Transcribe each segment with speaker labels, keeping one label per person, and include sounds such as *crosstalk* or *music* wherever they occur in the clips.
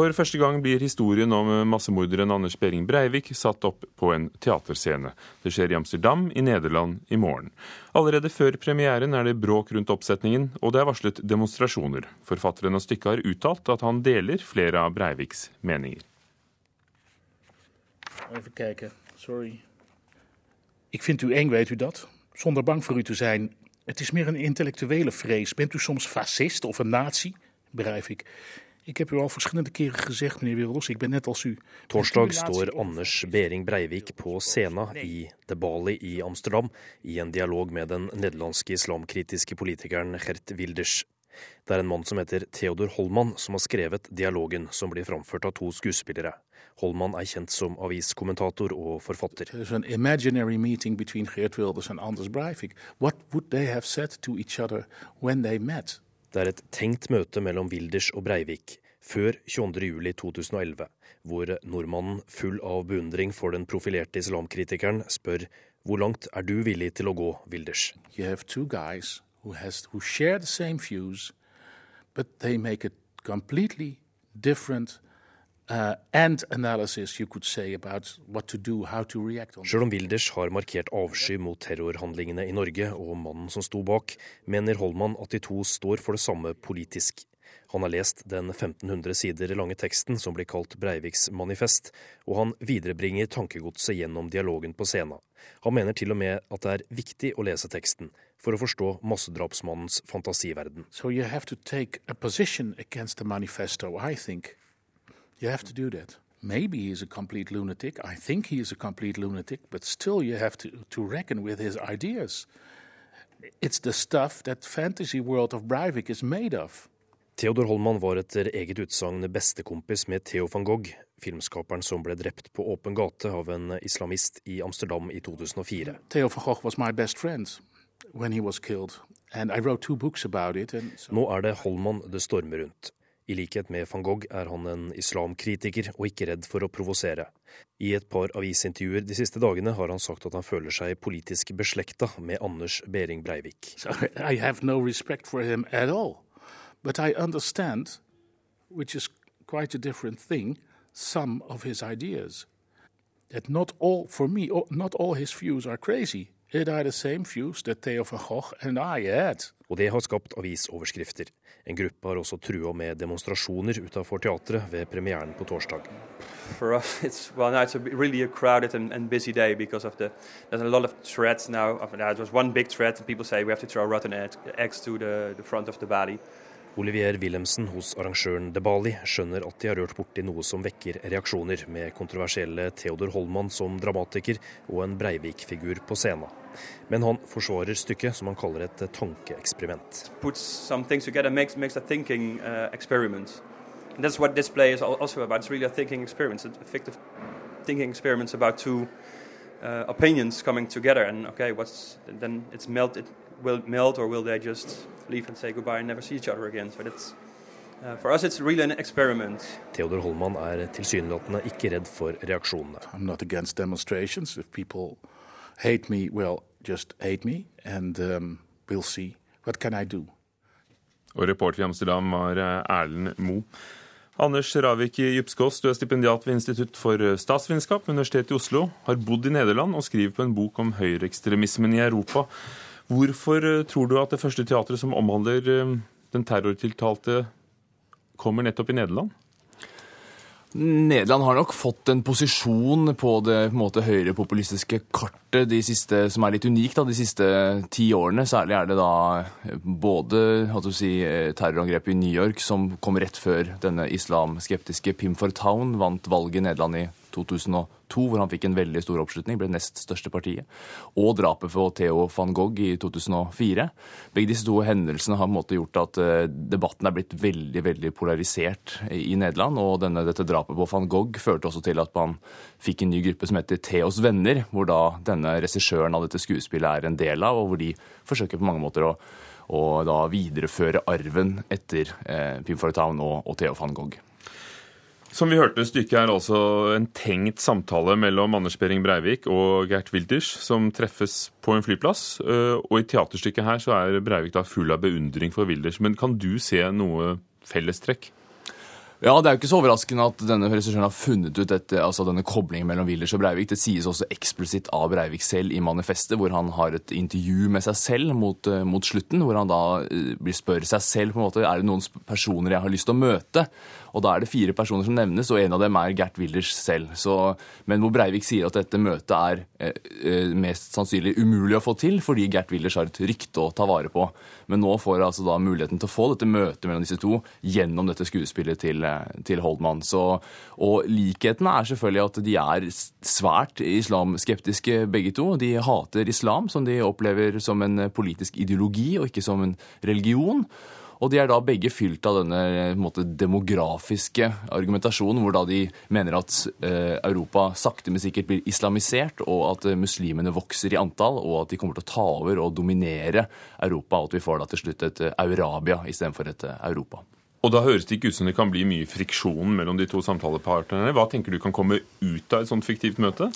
Speaker 1: For første gang blir historien om massemorderen Anders Behring Breivik satt opp på en teaterscene. Det skjer i Amsterdam i Nederland i morgen. Allerede før premieren er det bråk rundt oppsetningen, og det er varslet demonstrasjoner. Forfatteren av stykket har uttalt at han deler flere av Breiviks meninger.
Speaker 2: Even kijken, sorry. Ik vind u eng, weet u dat? Zonder bang voor u te zijn. Het is meer een intellectuele vrees. Bent u soms fascist of een nazi? Breivik. Ik heb u al verschillende keren gezegd, meneer Wilders, ik ben net als u.
Speaker 3: Torsdag står Anders Behring Breivik på scenen i The Bali i Amsterdam i en dialog med den nederlandske islamkritiske politikeren Gert Wilders. Det er en mann som heter Theodor Holman som har skrevet dialogen som blir framført av to skuespillere. Holman er kjent som aviskommentator og forfatter.
Speaker 2: There's an imaginary meeting between Geert Wilders and Anders Breivik. What would they have said to each other when they met?
Speaker 3: Det er et tenkt møte mellom Wilders og Breivik før 22.07.2011, hvor nordmannen full av beundring for den profilerte islamkritikeren spør hvor langt er du villig til å gå, Wilders?
Speaker 2: Different and analysis, you could say, about what to do, how to react on
Speaker 3: om Wilders har markert avsky mot terrorhandlingene i Norge og mannen som sto bak, mener Holman at de to står for det samme politisk. Han har lest den 1500 sider lange teksten som blir kalt Breiviks manifest, og han viderebringer tankegodset gjennom dialogen på scenen. Han mener til og med at det er viktig å lese teksten for å forstå massedrapsmannens fantasiverden.
Speaker 2: So you have to do that. Maybe he's a complete lunatic. I think he is a complete lunatic, but still you have to, to reckon with his ideas. It's the stuff that fantasy world of Breivik is made of.
Speaker 3: Theodor Holman var etter eget utsagn bestekompis med Theo van Gogh, filmskaperen som ble drept på åpen gate av en islamist i Amsterdam i 2004.
Speaker 2: Theo van Gogh was my best friend when he was killed, and I wrote two books about it. So
Speaker 3: Nå er det Holman det stormer rundt. I likhet med van Gogh er han en islamkritiker og ikke redd for å provosere. I et par avisintervjuer de siste dagene har han sagt at han føler seg politisk beslekta med Anders Behring Breivik.
Speaker 2: So I have no for him at all. But I understand, which is quite a different thing, some of his ideas. That not all, for me, not all his views are crazy. It are the same views that Theo van Gogh and I had.
Speaker 3: Og det har skapt avisoverskrifter. En gruppe har også trua med demonstrasjoner utafor teatret ved premieren på torsdag.
Speaker 4: For us, it's well no, it's a really a crowded and, and busy day because of the there's a lot of threats now. Of, there was one big threat, and people say we have to throw rotten egg- eggs to the, the front of the body.
Speaker 3: Olivier Wilhelmsen hos arrangøren De Bali skjønner at de har rørt borti noe som vekker reaksjoner, med kontroversielle Theodor Holman som dramatiker og en Breivik-figur på scenen. Men han forsvarer stykket, som han kaller et tankeeksperiment.
Speaker 4: Makes makes thinking uh, that's what this play is al- also about. It's really a thinking experiment, a fictive thinking experiments about two uh, opinions coming together. And okay, what's then it's melt. Will melt, or will they just leave and say goodbye and never see each other again? So that's uh, for us, it's really an experiment.
Speaker 3: Theodor Holman er tilsynelatende ikke redd for reaksjonene.
Speaker 2: I'm not against demonstrations. If people hate me, well, just hate me, and um, we'll see. What can I do?
Speaker 1: Og reporter i Amsterdam var eh, Erlend Moe. Anders Ravik Djupskås, du er stipendiat ved Institutt for statsvitenskap ved Universitetet i Oslo. Har bodd i Nederland og skriver på en bok om høyreekstremismen i Europa. Hvorfor eh, tror du at det første teatret som omhandler eh, den terrortiltalte, kommer nettopp i Nederland?
Speaker 5: Nederland har nok fått en posisjon på det på en måte, høyrepopulistiske kartet de siste, som er litt unikt da, de siste ti årene. Særlig er det da både skal du si, eh, terrorangrepet i New York, som kom rett før denne islamskeptiske Pim Fortuyn vant valget i Nederland i 2002, hvor han fikk en veldig stor oppslutning, ble nest største partiet, og drapet på Theo van Gogh i 2004. Begge disse to hendelsene har på en måte gjort at eh, debatten er blitt veldig veldig polarisert i Nederland. Og denne, dette drapet på van Gogh førte også til at man fikk en ny gruppe som heter Theos venner, hvor da denne regissøren av dette skuespillet er en del av, og hvor de forsøker på mange måter å, og da videreføre arven etter eh, Pim Fortuyn og, og Theo van Gogh.
Speaker 1: Som vi hørte, stykket er altså en tenkt samtale mellom Anders Behring Breivik og Gert Wilders, som treffes på en flyplass. Eh, Og i teaterstykket her så er Breivik da full av beundring for Wilders. Men kan du se noe fellestrekk?
Speaker 5: Ja, Det er jo ikke så overraskende at denne regissøren har funnet ut dette, altså denne koblingen mellom Willers og Breivik. Det sies også eksplisitt av Breivik selv i manifestet, hvor han har et intervju med seg selv mot, uh, mot slutten, hvor han da uh, spør seg selv på en måte, er det noen personer jeg har lyst til å møte. Og Da er det fire personer som nevnes, og en av dem er Gert Willers selv. Så, men hvor Breivik sier at dette møtet er eh, mest sannsynlig umulig å få til, fordi Gert Willers har et rykte å ta vare på. Men nå får altså da muligheten til å få dette møtet mellom disse to gjennom dette skuespillet til til Holdman. Så, og likheten er selvfølgelig at de er svært islamskeptiske begge to. De hater islam, som de opplever som en politisk ideologi og ikke som en religion. Og de er da begge fylt av denne måte, demografiske argumentasjonen, hvor da de mener at eh, Europa sakte, men sikkert blir islamisert, og at eh, muslimene vokser i antall, og at de kommer til å ta over og dominere Europa, og at vi får da til slutt et eh, Eurabia istedenfor et eh, Europa.
Speaker 1: Og da høres det ikke ut som det kan bli mye friksjon mellom de to samtalepartnerne. Hva tenker du kan komme ut av et sånt fiktivt møte?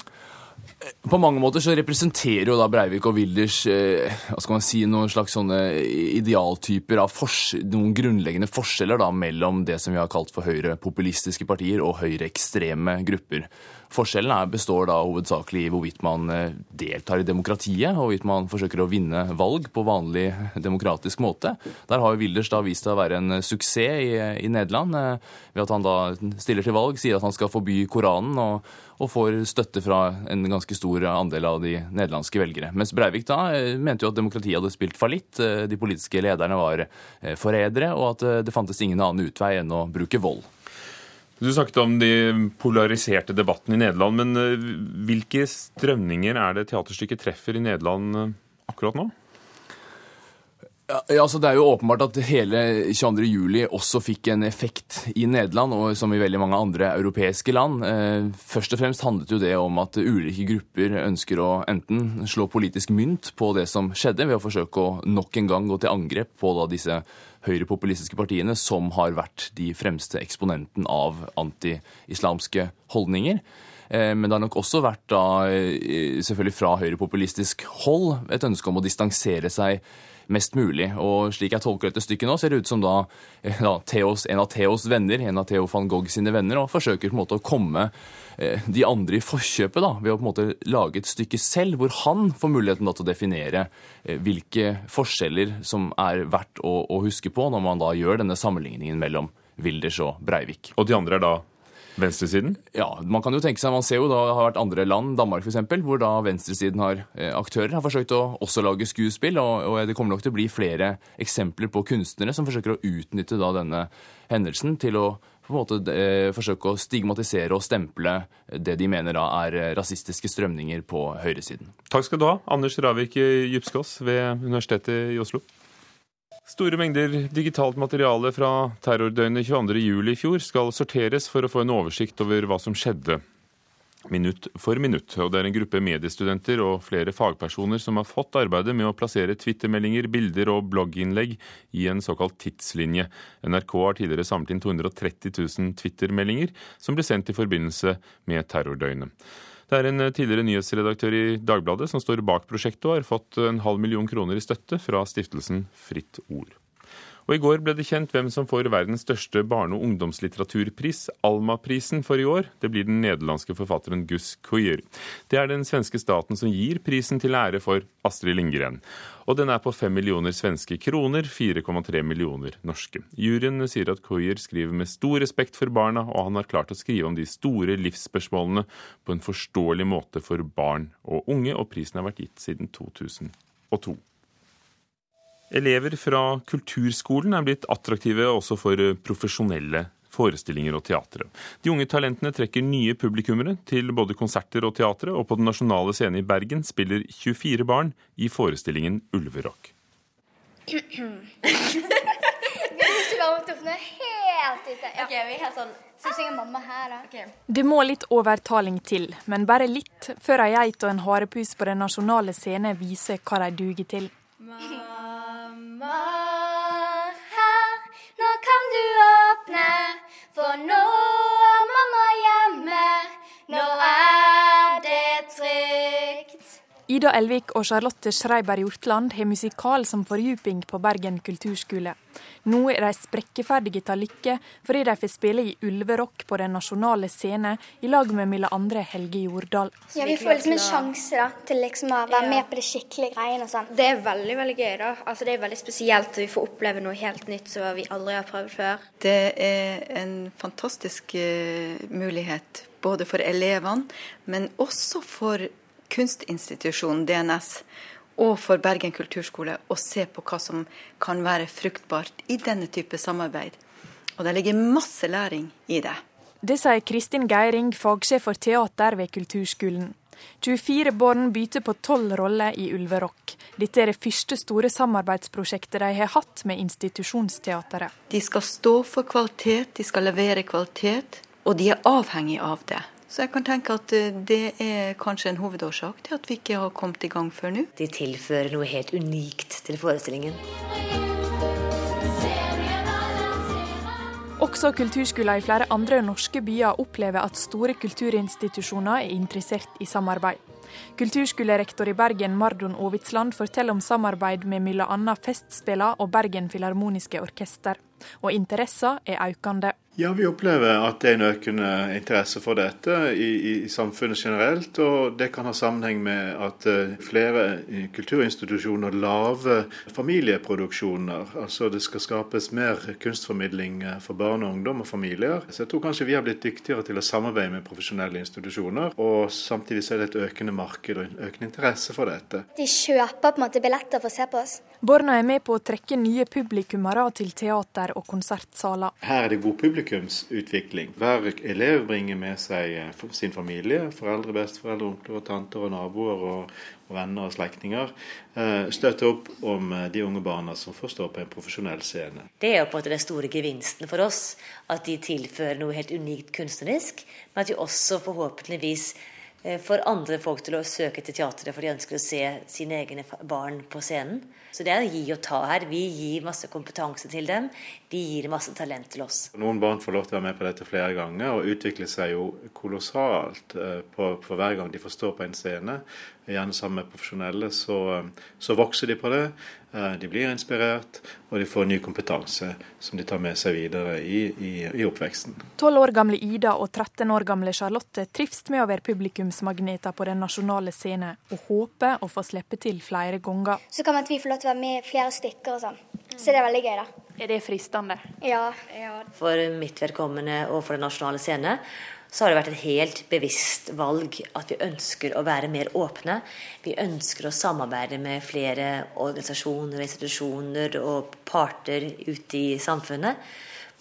Speaker 5: På mange måter så representerer jo da Breivik og Wilders eh, hva skal man si, noen slags sånne idealtyper av noen grunnleggende forskjeller da mellom det som vi har kalt for høyrepopulistiske partier og høyreekstreme grupper. Forskjellen består da hovedsakelig i hvorvidt man eh, deltar i demokratiet, og hvorvidt man forsøker å vinne valg på vanlig demokratisk måte. Der har jo Wilders da vist seg å være en suksess i, i Nederland, eh, ved at han da stiller til valg, sier at han skal forby Koranen, og, og, får støtte fra en ganske stor andel av de nederlandske velgere. Mens Breivik da eh, mente jo at demokratiet hadde spilt fallitt, de politiske lederne var forrædere, og at det fantes ingen annen utvei enn å bruke vold.
Speaker 1: Du snakket om de polariserte debattene i Nederland, men eh, hvilke strømninger er det teaterstykket treffer i Nederland eh, akkurat nå?
Speaker 5: Ja, altså Det er jo åpenbart at hele 22. juli også fikk en effekt i Nederland, og som i veldig mange andre europeiske land. Eh, først og fremst handlet jo det om at ulike grupper ønsker å enten slå politisk mynt på det som skjedde, ved å forsøke å nok en gang gå til angrep på da disse høyrepopulistiske partiene, som har vært de fremste eksponenten av anti-islamske holdninger. Eh, men det har nok også vært da, eh, selvfølgelig fra høyrepopulistisk hold et ønske om å distansere seg mest mulig. Og slik jeg tolker dette stykket nå, ser det ut som da, eh, da Theos, en av Theos venner, en av Theo van Gogh sine venner, og forsøker på en måte å komme eh, de andre i forkjøpet da, ved å på en måte lage et stykke selv, hvor han får muligheten da til å definere eh, hvilke forskjeller som er verdt å, å huske på når man da gjør denne sammenligningen mellom Wilders og Breivik.
Speaker 1: Og de andre er da Venstresiden?
Speaker 5: Ja, man kan jo tenke seg, man ser jo da det har vært andre land, Danmark f.eks., hvor da venstresiden har eh, aktører har forsøkt å også lage skuespill. Og, og, det kommer nok til å bli flere eksempler på kunstnere som forsøker å utnytte da denne hendelsen til å på en måte eh, forsøke å stigmatisere og stemple det de mener da er rasistiske strømninger på høyresiden.
Speaker 1: Takk skal du ha, Anders Ravik Djupskås ved Universitetet i Oslo. Store mengder digitalt materiale fra terrordøgnet 22.07. i fjor skal sorteres for å få en oversikt over hva som skjedde minutt for minutt. Og det er en gruppe mediestudenter og flere fagpersoner som har fått arbeidet med å plassere twittermeldinger, bilder og blogginnlegg i en såkalt tidslinje. NRK har tidligere samlet inn 230 000 twittermeldinger som ble sendt i forbindelse med terrordøgnet. Det er en eh, tidligere nyhetsredaktør i Dagbladet som står bak prosjektet og har fått en halv million kroner i støtte fra stiftelsen Fritt Ord. Og I går ble det kjent hvem som får verdens største barne- og ungdomslitteraturpris, Alma-prisen, for i år. Det blir den nederlandske forfatteren Gus Kuier. Det er den svenske staten som gir prisen til ære for Astrid Lindgren. Og den er på fem millioner svenske kroner, 4,3 millioner norske. Juryen sier at Kuier skriver med stor respekt for barna, og han har klart å skrive om de store livsspørsmålene på en forståelig måte for barn og unge, og prisen har vært gitt siden 2002. Elever fra kulturskolen er blitt attraktive også for profesjonelle forestillinger og teatre. De unge talentene trekker nye publikummere til både konserter og teatre, og på Den nasjonale scenen i Bergen spiller 24 barn i forestillingen Ulverock. *laughs*
Speaker 6: Det må litt overtaling til, men bare litt, før ei geit og en harepus på den nasjonale scene viser hva de duger til. My Ida Elvik og Charlotte Schreiber Hjortland har musikal som fordyping på Bergen kulturskole. Nå er de sprekkeferdige til lykke fordi de får spille i ulverock på den nasjonale scenen i lag med mille andre Helge Jordal.
Speaker 7: Ja, Vi får liksom en sjanse da, til liksom å være med på de skikkelige greiene. og sånn.
Speaker 8: Det er veldig veldig gøy. da. Altså, Det er veldig spesielt at vi får oppleve noe helt nytt som vi aldri har prøvd før.
Speaker 9: Det er en fantastisk uh, mulighet både for elevene, men også for kunstinstitusjonen DNS og for Bergen kulturskole å se på hva som kan være fruktbart i denne type samarbeid. Og det ligger masse læring i det.
Speaker 6: Det sier Kristin Geiring, fagsjef for teater ved kulturskolen. 24 barn bytter på 12 roller i Ulverock. Dette er det første store samarbeidsprosjektet de har hatt med institusjonsteateret.
Speaker 9: De skal stå for kvalitet, de skal levere kvalitet, og de er avhengig av det. Så jeg kan tenke at eh, det er kanskje en hovedårsak til at vi ikke har kommet i gang før nå.
Speaker 10: De tilfører noe helt unikt til forestillingen.
Speaker 6: Også kulturskoler i flere andre norske byer opplever at store kulturinstitusjoner er interessert i samarbeid. Kulturskolerektor i Bergen, Mardon Aavitsland, forteller om samarbeid med bl.a. Festspillene og Bergen Filharmoniske Orkester. Og interessen er økende.
Speaker 11: Ja, vi opplever at det er en økende interesse for dette i, i, samfunnet generelt. Og det kan ha sammenheng med at uh, flere kulturinstitusjoner lager familieproduksjoner. Altså det skal skapes mer kunstformidling eh, for barn og ungdom og familier. Så jeg tror kanskje vi har blitt dyktigere til å samarbeide med profesjonelle institusjoner. Og samtidig så er det et økende marked og en økende interesse for dette.
Speaker 7: De kjøper på en måte billetter for å se på oss.
Speaker 6: Barna er med på å trekke nye publikummere til teater og konsertsaler.
Speaker 11: Her er det god publikumsutvikling. Hver elev bringer med seg eh, sin familie, foreldre, besteforeldre, onkler og tanter og naboer og, og venner og slektninger. Støtte støtter opp om eh, de unge barna som får stå på en profesjonell scene.
Speaker 10: Det er jo på en måte den store gevinsten for oss, at de tilfører noe helt unikt kunstnerisk, men at de også forhåpentligvis får andre folk til å søke til teatret, for de ønsker å se sine egne barn på scenen. Så det er å gi og ta her. Vi gir masse kompetanse til dem. Vi gir masse talent til oss.
Speaker 11: Noen barn får lov til å være med på dette flere ganger og utvikler seg jo kolossalt eh, på, på hver gang de får stå på en scene. Gjerne sammen med profesjonelle. Så, så vokser de på det. Eh, de blir inspirert, og de får ny kompetanse som de tar med seg videre i, i, i oppveksten.
Speaker 6: 12 år gamle Ida og 13 år gamle Charlotte trives med å være publikumsmagneter på den nasjonale scenen, og håper å få slippe til flere ganger.
Speaker 7: Så kan vi få lov til å være med i flere stykker og sånn. Så det er veldig gøy, da.
Speaker 6: Er det fristende?
Speaker 7: Ja.
Speaker 10: For mitt vedkommende og for den nasjonale scene så har det vært et helt bevisst valg at vi ønsker å være mer åpne. Vi ønsker å samarbeide med flere organisasjoner, institusjoner og parter ute i samfunnet.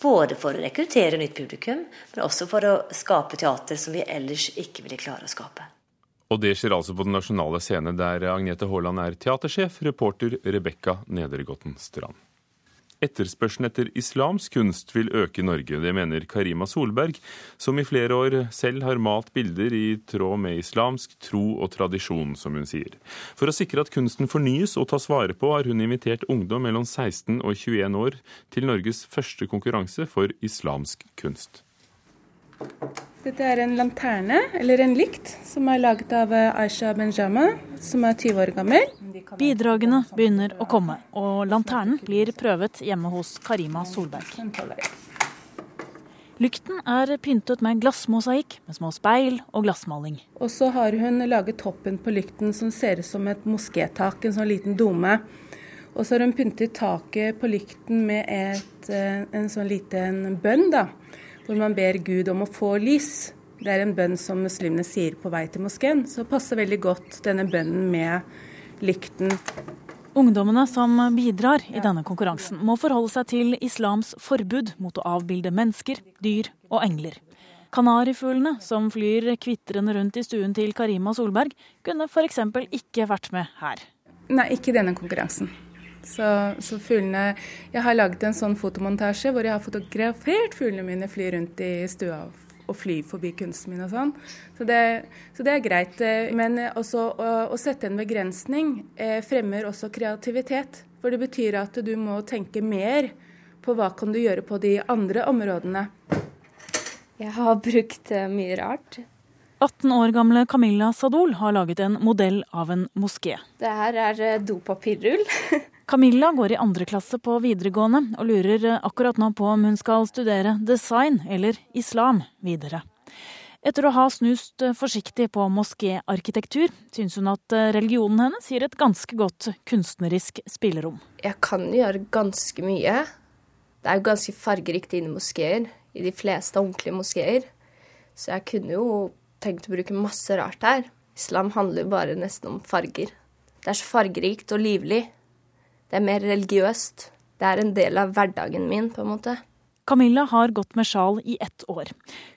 Speaker 10: Både for å rekruttere nytt publikum, men også for å skape teater som vi ellers ikke ville klare å skape.
Speaker 1: Og det skjer altså på den nasjonale scene, der Agnete Haaland er teatersjef, reporter Rebekka Nedergotten Strand. Etterspørselen etter islamsk kunst vil øke i Norge. Det mener Karima Solberg, som i flere år selv har malt bilder i tråd med islamsk tro og tradisjon, som hun sier. For å sikre at kunsten fornyes og tas vare på, har hun invitert ungdom mellom 16 og 21 år til Norges første konkurranse for islamsk kunst.
Speaker 12: Dette er en lanterne, eller en lykt, som er laget av Aisha Benjama, som er 20 år gammel.
Speaker 13: Bidragene begynner å komme, og lanternen blir prøvet hjemme hos Karima Solberg. Lykten er pyntet med glassmosaikk med små speil og glassmaling.
Speaker 12: Og så har hun laget toppen på lykten som ser ut som et moskétak, en sånn liten dome. Og så har hun pyntet taket på lykten med et, eh, en sånn liten bønn, da hvor man ber Gud om å få lys. Det er en bønn som muslimene sier på vei til moskeen. Så passer veldig godt denne bønnen med lykten.
Speaker 13: Ungdommene som bidrar i denne konkurransen, må forholde seg til islams forbud mot å avbilde mennesker, dyr og engler. Kanarifuglene som flyr kvitrende rundt i stuen til Karima Solberg, kunne f.eks. ikke vært med her.
Speaker 12: Nei, ikke denne konkurransen. Så, så fuglene Jeg har laget en sånn fotomontasje hvor jeg har fotografert fuglene mine fly rundt i stua og fly forbi kunsten min og sånn. Så det, så det er greit. Men også å, å sette en begrensning eh, fremmer også kreativitet. For det betyr at du må tenke mer på hva kan du gjøre på de andre områdene.
Speaker 14: Jeg har brukt eh, mye rart.
Speaker 13: 18 år gamle Camilla Sadol har laget en modell av en moské.
Speaker 14: Det her er eh, dopapirrull. *laughs*
Speaker 13: Camilla går i andre klasse på videregående og lurer eh, akkurat nå på om hun skal studere design eller islam videre. Etter å ha snust eh, forsiktig på moskéarkitektur, syns hun at religionen hennes gir et ganske godt kunstnerisk spillerom.
Speaker 14: Jeg kan gjøre ganske mye. Det er jo ganske fargerikt inne i moskeer, i de fleste ordentlige moskeer. Så jeg kunne jo tenkt å bruke masse rart her. Islam handler bare nesten om farger. Det er så fargerikt og livlig. Det er mer religiøst. Det er en del av hverdagen min, på en måte.
Speaker 13: Camilla har gått med sjal i ett år.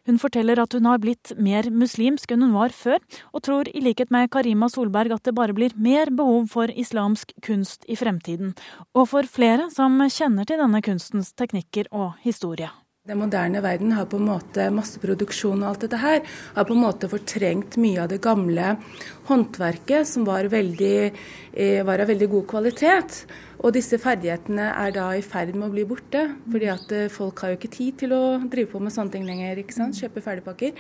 Speaker 13: Hun forteller at hun har blitt mer muslimsk enn hun var før, og tror i likhet med Karima Solberg at det bare blir mer behov for islamsk kunst i fremtiden, og for flere som kjenner til denne kunstens teknikker og historie.
Speaker 12: Den moderne verden har på en måte masseproduksjon og alt dette her, har på en måte fortrengt mye av det gamle håndverket, som var, veldig, eh, var av veldig god kvalitet. Og disse ferdighetene er da i ferd med å bli borte, fordi at eh, folk har jo ikke tid til å drive på med sånne ting lenger. ikke sant? Kjøpe ferdigpakker.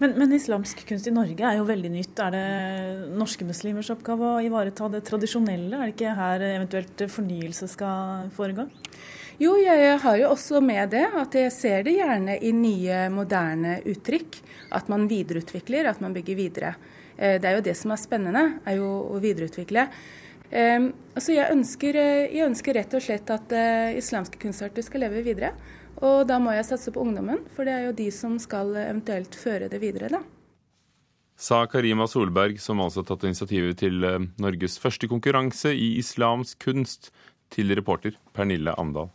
Speaker 13: Men, men, islamsk kunst i Norge er jo veldig nytt. Er det norske muslimers oppgave å ivareta det tradisjonelle? Er det ikke her eventuelt fornyelse skal foregå?
Speaker 12: Jo, jeg har jo også med det at jeg ser det gjerne i nye, moderne uttrykk. At man videreutvikler, at man bygger videre. Eh, det er jo det som er spennende, er jo å videreutvikle. Så jeg, ønsker, eh, jeg ønsker rett og slett at uh, islamske kunstarter skal leve videre. Og da må jeg satse på ungdommen, for det er jo de som skal eventuelt føre det videre, da.
Speaker 1: Sa Karima Solberg, som altså har tatt initiativet til Norges første konkurranse i islamsk kunst, til reporter Pernille Amdal.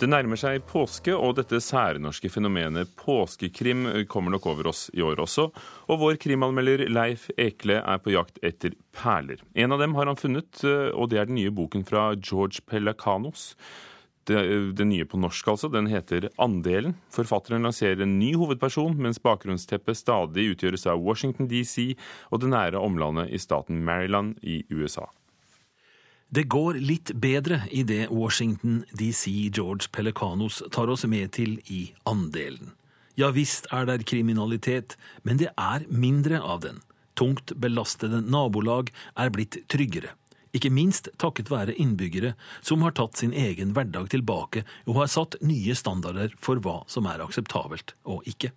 Speaker 1: Det nærmer seg påske, og dette særnorske fenomenet påskekrim kommer nok over oss i år også. Og vår krimanmelder Leif Ekle er på jakt etter perler. En av dem har han funnet, og det er den nye boken fra George Pelacanos. Den nye på norsk, altså. Den heter Andelen. Forfatteren lanserer en ny hovedperson, mens bakgrunnsteppet stadig utgjøres av Washington DC og det nære omlandet i staten Maryland i USA.
Speaker 15: Det går litt bedre i det Washington DC George Pelicanos tar oss med til i andelen. Ja visst er det kriminalitet, men det er mindre av den. Tungt belastede nabolag er blitt tryggere. Ikke minst takket være innbyggere som har tatt sin egen hverdag tilbake og har satt nye standarder for hva som er akseptabelt og ikke.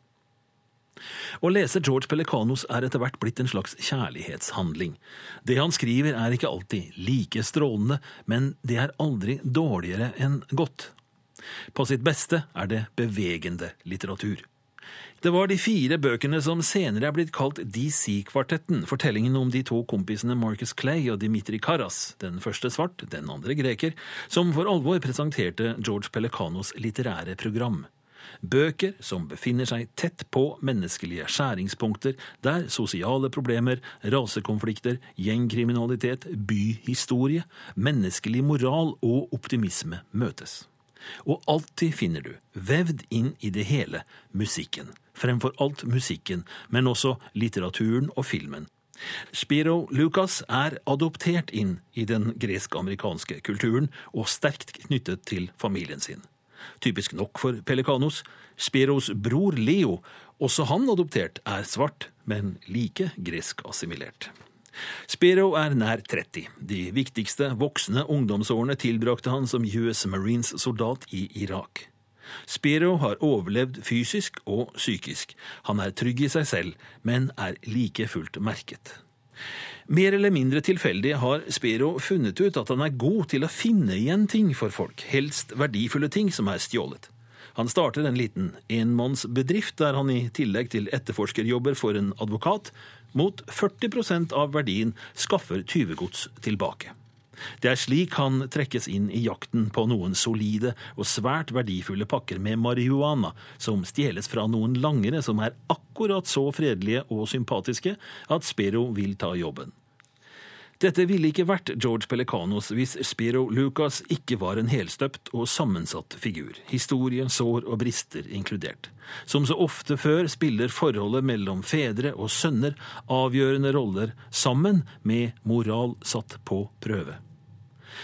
Speaker 15: Å lese George Pelicanos er etter hvert blitt en slags kjærlighetshandling. Det han skriver er ikke alltid like strålende, men det er aldri dårligere enn godt. På sitt beste er det bevegende litteratur. Det var de fire bøkene som senere er blitt kalt DC-kvartetten, fortellingen om de to kompisene Marcus Clay og Dimitri Karas, den første svart, den andre greker, som for alvor presenterte George Pelicanos litterære program. Bøker som befinner seg tett på menneskelige skjæringspunkter, der sosiale problemer, rasekonflikter, gjengkriminalitet, byhistorie, menneskelig moral og optimisme møtes. Og alltid finner du, vevd inn i det hele, musikken. Fremfor alt musikken, men også litteraturen og filmen. Spiro Lucas er adoptert inn i den gresk-amerikanske kulturen og sterkt knyttet til familien sin. Typisk nok for Pelikanos. Spiros bror Leo, også han adoptert, er svart, men like gresk-assimilert. Spiro er nær 30. De viktigste voksne ungdomsårene tilbrakte han som US Marines-soldat i Irak. Spiro har overlevd fysisk og psykisk. Han er trygg i seg selv, men er like fullt merket. Mer eller mindre tilfeldig har Spiro funnet ut at han er god til å finne igjen ting for folk, helst verdifulle ting som er stjålet. Han starter en liten enmannsbedrift der han i tillegg til etterforskerjobber for en advokat, mot 40% av verdien skaffer tyvegods tilbake. Det er slik han trekkes inn i jakten på noen solide og svært verdifulle pakker med marihuana, som stjeles fra noen langere som er akkurat så fredelige og sympatiske at Spiro vil ta jobben. Dette ville ikke vært George Pelicanos hvis Spiro Lucas ikke var en helstøpt og sammensatt figur, historie, sår og brister inkludert. Som så ofte før spiller forholdet mellom fedre og sønner avgjørende roller sammen med moral satt på prøve.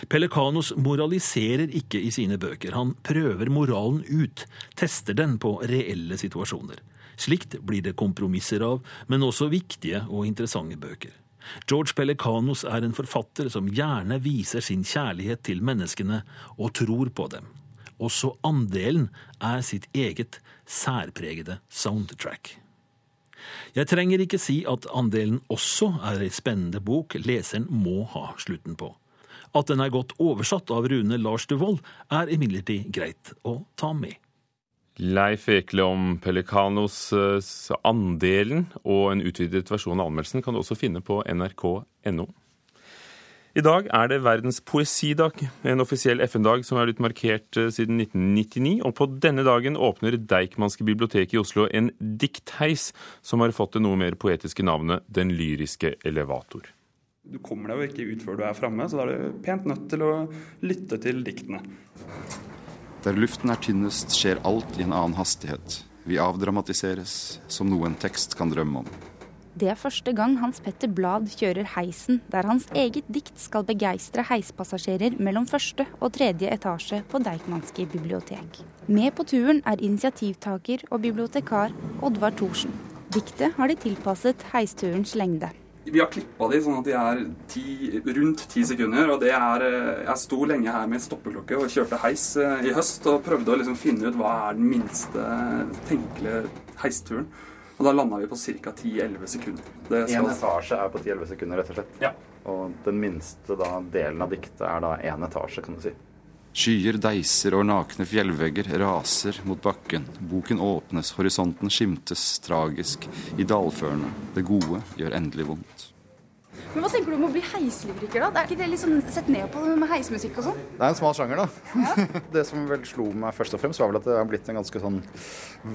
Speaker 15: Pelekanos moraliserer ikke i sine bøker. Han prøver moralen ut, tester den på reelle situasjoner. Slikt blir det kompromisser av, men også viktige og interessante bøker. George Pelecanos er en forfatter som gjerne viser sin kjærlighet til menneskene og tror på dem. Også andelen er sitt eget særpregede soundtrack. Jeg trenger ikke si at andelen også er ei spennende bok leseren må ha slutten på. At den er godt oversatt av Rune Lars Duvold, er imidlertid greit å ta med.
Speaker 1: Leif Ekle om Pelikanos Andelen og en utvidet versjon av anmeldelsen kan du også finne på nrk.no. I dag er det verdens poesidag, en offisiell FN-dag som er blitt markert eh, siden 1999. Og på denne dagen åpner Deichmanske bibliotek i Oslo en diktheis som har fått det noe mer poetiske navnet Den lyriske elevator.
Speaker 16: Du kommer deg jo ikke ut før du er framme, så da er du pent nødt til å lytte til diktene.
Speaker 17: Der luften er tynnest, skjer alt i en annen hastighet. Vi avdramatiseres, som noe en tekst kan drømme om.
Speaker 18: Det er første gang Hans Petter Blad kjører heisen, der hans eget dikt skal begeistre heispassasjerer mellom første og tredje etasje på Deichmanske bibliotek. Med på turen er initiativtaker og bibliotekar Oddvar Thorsen. Diktet har de tilpasset heisturens lengde.
Speaker 16: Vi har klippa de sånn at de er ti, rundt ti sekunder. og det er, eh, Jeg sto lenge her med stoppeklokke og kjørte heis eh, i høst og prøvde å liksom finne ut hva er den minste tenkelige heisturen. Og da landa vi på ca. 10-11 sekunder.
Speaker 19: Én etasje er på 10-11 sekunder, rett og slett?
Speaker 16: Ja.
Speaker 19: Og den minste da, delen av diktet er da én etasje, kan du si.
Speaker 17: Skyer deiser over nakne fjellvegger, raser mot bakken. Boken åpnes, horisonten skimtes tragisk i dalførene. Det gode gjør endelig vondt.
Speaker 18: Men Hva tenker du om å bli heislyriker, da? Er ikke det litt sånn sett ned på det med heismusikk og sånn?
Speaker 19: Det er en smal sjanger, da. Ja. *laughs* det som vel slo meg først og fremst, var vel at det har blitt en ganske sånn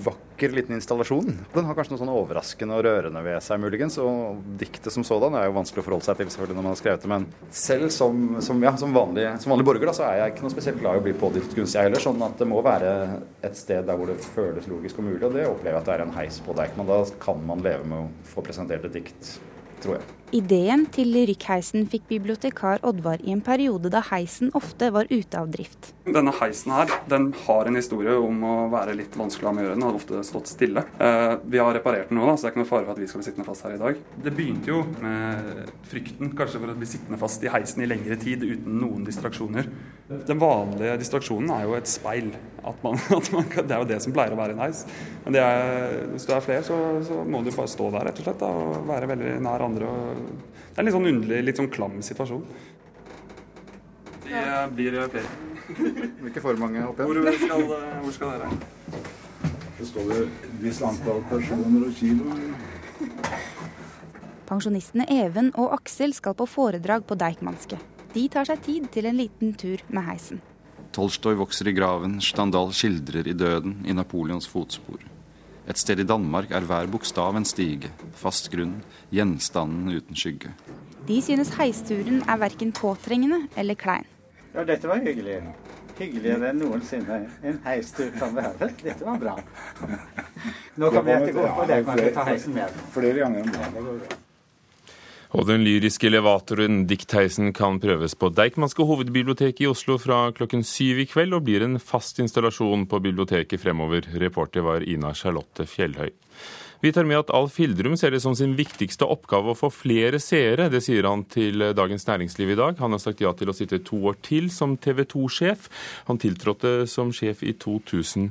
Speaker 19: vakker liten installasjon. Den har kanskje noe sånn overraskende og rørende ved seg, muligens. Og diktet som sådan er jo vanskelig å forholde seg til selvfølgelig når man har skrevet det. Men selv som, som, ja, som, vanlig, som vanlig, borger, da, så er jeg ikke noe spesielt glad i å bli pådyttet kunst, jeg heller. Sånn at det må være et sted der hvor det føles logisk og mulig. Og det opplever jeg at det er en heis på Deichman. Da kan man leve med å få presentert et dikt, tror jeg.
Speaker 18: Ideen til lyrikkheisen fikk bibliotekar Oddvar i en periode da heisen ofte var ute av drift.
Speaker 16: Denne heisen her, den har en historie om å være litt vanskelig å ha med å gjøre. Den har ofte stått stille. Eh, vi har reparert den nå, da, så det er ikke noe fare for at vi skal bli sittende fast her i dag. Det begynte jo med frykten kanskje for å bli sittende fast i heisen i lengre tid uten noen distraksjoner. Den vanlige distraksjonen er jo et speil. At man, *laughs* at man, det er jo det som pleier å være en heis. Men er, hvis du er flere, så, så, må du bare stå der rett og slett da, og være veldig nær andre. og det er en litt sånn underlig, litt sånn klam situasjon. De blir flere. *laughs*
Speaker 19: Ikke for mange, håper
Speaker 16: jeg. Hvor skal, hvor skal dere?
Speaker 20: Det står jo et visst antall personer og kilo.
Speaker 18: Pensjonistene Even og Aksel skal på foredrag på Deichmanske. De tar seg tid til en liten tur med heisen.
Speaker 17: Tolstoy vokser i graven, Standal skildrer i døden i Napoleons fotspor. Et sted i Danmark er hver bokstav en stige, fast grunn, gjenstanden uten skygge.
Speaker 18: De synes heisturen er verken påtrengende eller klein.
Speaker 21: Ja, dette var hyggelig. Hyggeligere enn noensinne en heistur kan være. Dette var bra. Nå kan vi ettergå på det, kan vi ta heisen med.
Speaker 20: Flere ganger om dagen.
Speaker 1: Og den lyriske elevatoren Dick Theisen kan prøves på Deichmanske hovedbibliotek i Oslo fra klokken syv i kveld, og blir en fast installasjon på biblioteket fremover. Reporter var Ina Charlotte Fjellhøy. Vi tar med at Alf Hildrum ser det som sin viktigste oppgave å få flere seere. Det sier han til Dagens Næringsliv i dag. Han har sagt ja til å sitte to år til som TV 2-sjef. Han tiltrådte som sjef i 2007,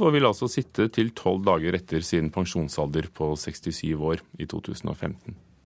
Speaker 1: og vil altså sitte til tolv dager etter sin pensjonsalder på 67 år i 2015.